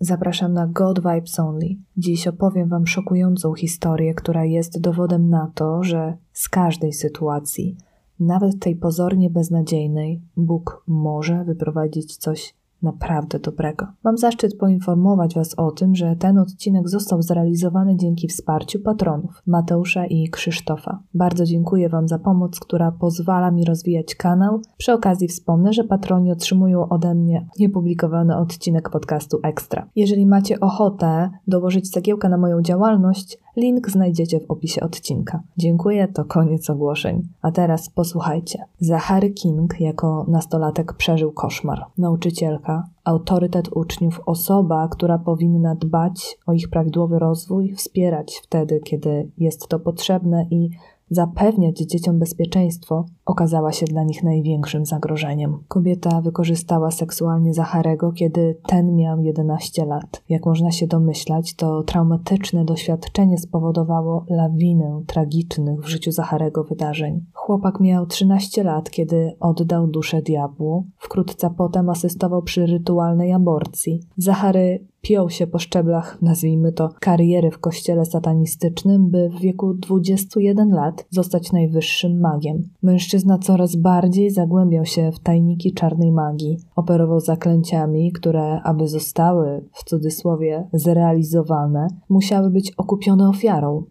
Zapraszam na God Vibes Only. Dziś opowiem Wam szokującą historię, która jest dowodem na to, że z każdej sytuacji, nawet tej pozornie beznadziejnej, Bóg może wyprowadzić coś naprawdę dobrego. Mam zaszczyt poinformować Was o tym, że ten odcinek został zrealizowany dzięki wsparciu patronów Mateusza i Krzysztofa. Bardzo dziękuję Wam za pomoc, która pozwala mi rozwijać kanał. Przy okazji wspomnę, że patroni otrzymują ode mnie niepublikowany odcinek podcastu Ekstra. Jeżeli macie ochotę dołożyć cegiełkę na moją działalność, Link znajdziecie w opisie odcinka. Dziękuję, to koniec ogłoszeń. A teraz posłuchajcie. Zachary King jako nastolatek przeżył koszmar. Nauczycielka, autorytet uczniów, osoba, która powinna dbać o ich prawidłowy rozwój, wspierać wtedy, kiedy jest to potrzebne i zapewniać dzieciom bezpieczeństwo, okazała się dla nich największym zagrożeniem. Kobieta wykorzystała seksualnie Zacharego, kiedy ten miał 11 lat. Jak można się domyślać, to traumatyczne doświadczenie spowodowało lawinę tragicznych w życiu Zacharego wydarzeń. Chłopak miał 13 lat, kiedy oddał duszę diabłu. Wkrótce potem asystował przy rytualnej aborcji. Zachary piął się po szczeblach, nazwijmy to, kariery w kościele satanistycznym, by w wieku 21 lat zostać najwyższym magiem. Mężczyzna coraz bardziej zagłębiał się w tajniki czarnej magii. Operował zaklęciami, które, aby zostały, w cudzysłowie, zrealizowane, musiały być okupione ofiarą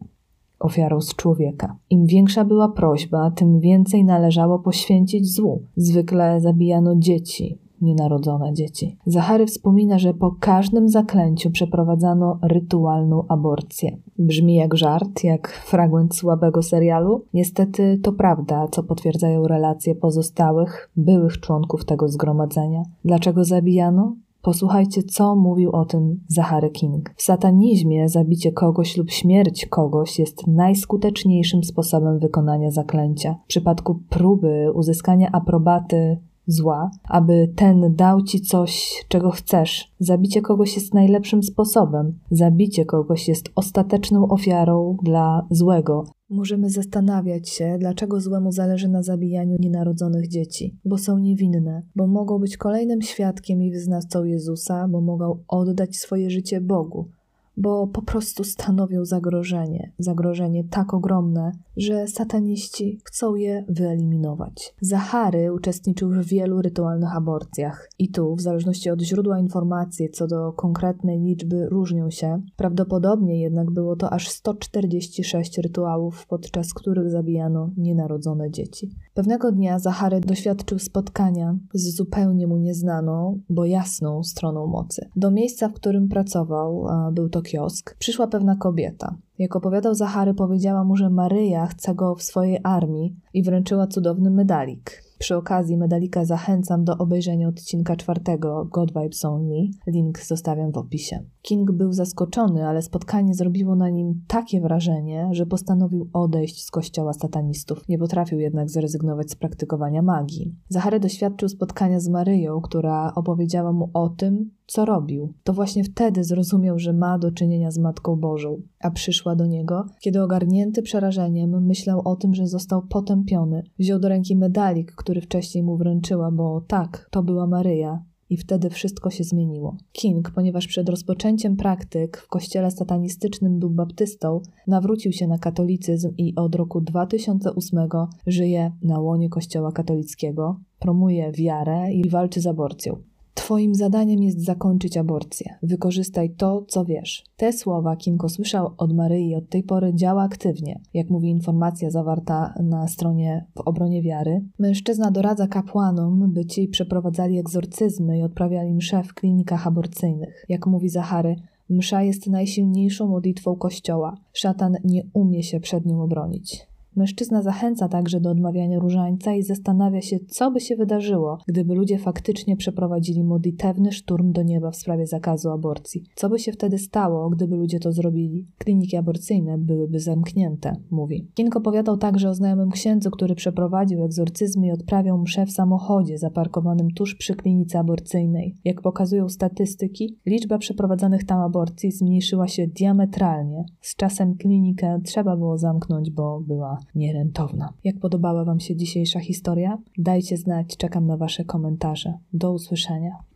ofiarą z człowieka. Im większa była prośba, tym więcej należało poświęcić złu. Zwykle zabijano dzieci, nienarodzone dzieci. Zachary wspomina, że po każdym zaklęciu przeprowadzano rytualną aborcję. Brzmi jak żart, jak fragment słabego serialu. Niestety to prawda, co potwierdzają relacje pozostałych, byłych członków tego zgromadzenia. Dlaczego zabijano? Posłuchajcie, co mówił o tym Zachary King. W satanizmie zabicie kogoś lub śmierć kogoś jest najskuteczniejszym sposobem wykonania zaklęcia. W przypadku próby uzyskania aprobaty zła, aby ten dał ci coś, czego chcesz. Zabicie kogoś jest najlepszym sposobem. Zabicie kogoś jest ostateczną ofiarą dla złego. Możemy zastanawiać się, dlaczego złemu zależy na zabijaniu nienarodzonych dzieci, bo są niewinne, bo mogą być kolejnym świadkiem i wyznawcą Jezusa, bo mogą oddać swoje życie Bogu bo po prostu stanowią zagrożenie. Zagrożenie tak ogromne, że sataniści chcą je wyeliminować. Zachary uczestniczył w wielu rytualnych aborcjach i tu, w zależności od źródła informacji co do konkretnej liczby różnią się, prawdopodobnie jednak było to aż 146 rytuałów, podczas których zabijano nienarodzone dzieci. Pewnego dnia Zachary doświadczył spotkania z zupełnie mu nieznaną, bo jasną stroną mocy. Do miejsca, w którym pracował, był to kiosk, przyszła pewna kobieta. Jak opowiadał Zachary, powiedziała mu, że Maryja chce go w swojej armii i wręczyła cudowny medalik. Przy okazji medalika zachęcam do obejrzenia odcinka czwartego God Vibes Only. Link zostawiam w opisie. King był zaskoczony, ale spotkanie zrobiło na nim takie wrażenie, że postanowił odejść z kościoła satanistów. Nie potrafił jednak zrezygnować z praktykowania magii. Zachary doświadczył spotkania z Maryją, która opowiedziała mu o tym, co robił. To właśnie wtedy zrozumiał, że ma do czynienia z Matką Bożą, a przyszła do niego, kiedy ogarnięty przerażeniem myślał o tym, że został potępiony. Wziął do ręki medalik, który wcześniej mu wręczyła, bo tak, to była Maryja, i wtedy wszystko się zmieniło. King, ponieważ przed rozpoczęciem praktyk w kościele satanistycznym był baptystą, nawrócił się na katolicyzm i od roku 2008 żyje na łonie kościoła katolickiego, promuje wiarę i walczy z aborcją. Twoim zadaniem jest zakończyć aborcję. Wykorzystaj to, co wiesz. Te słowa Kinko słyszał od Maryi od tej pory działa aktywnie. Jak mówi informacja zawarta na stronie w obronie wiary, mężczyzna doradza kapłanom, by ci przeprowadzali egzorcyzmy i odprawiali msze w klinikach aborcyjnych. Jak mówi Zachary, msza jest najsilniejszą modlitwą Kościoła. Szatan nie umie się przed nią obronić. Mężczyzna zachęca także do odmawiania różańca i zastanawia się, co by się wydarzyło, gdyby ludzie faktycznie przeprowadzili modlitewny szturm do nieba w sprawie zakazu aborcji. Co by się wtedy stało, gdyby ludzie to zrobili? Kliniki aborcyjne byłyby zamknięte, mówi. King opowiadał także o znajomym księdzu, który przeprowadził egzorcyzmy i odprawiał mszę w samochodzie zaparkowanym tuż przy klinice aborcyjnej. Jak pokazują statystyki, liczba przeprowadzanych tam aborcji zmniejszyła się diametralnie. Z czasem klinikę trzeba było zamknąć, bo była nierentowna. Jak podobała Wam się dzisiejsza historia? Dajcie znać, czekam na Wasze komentarze. Do usłyszenia.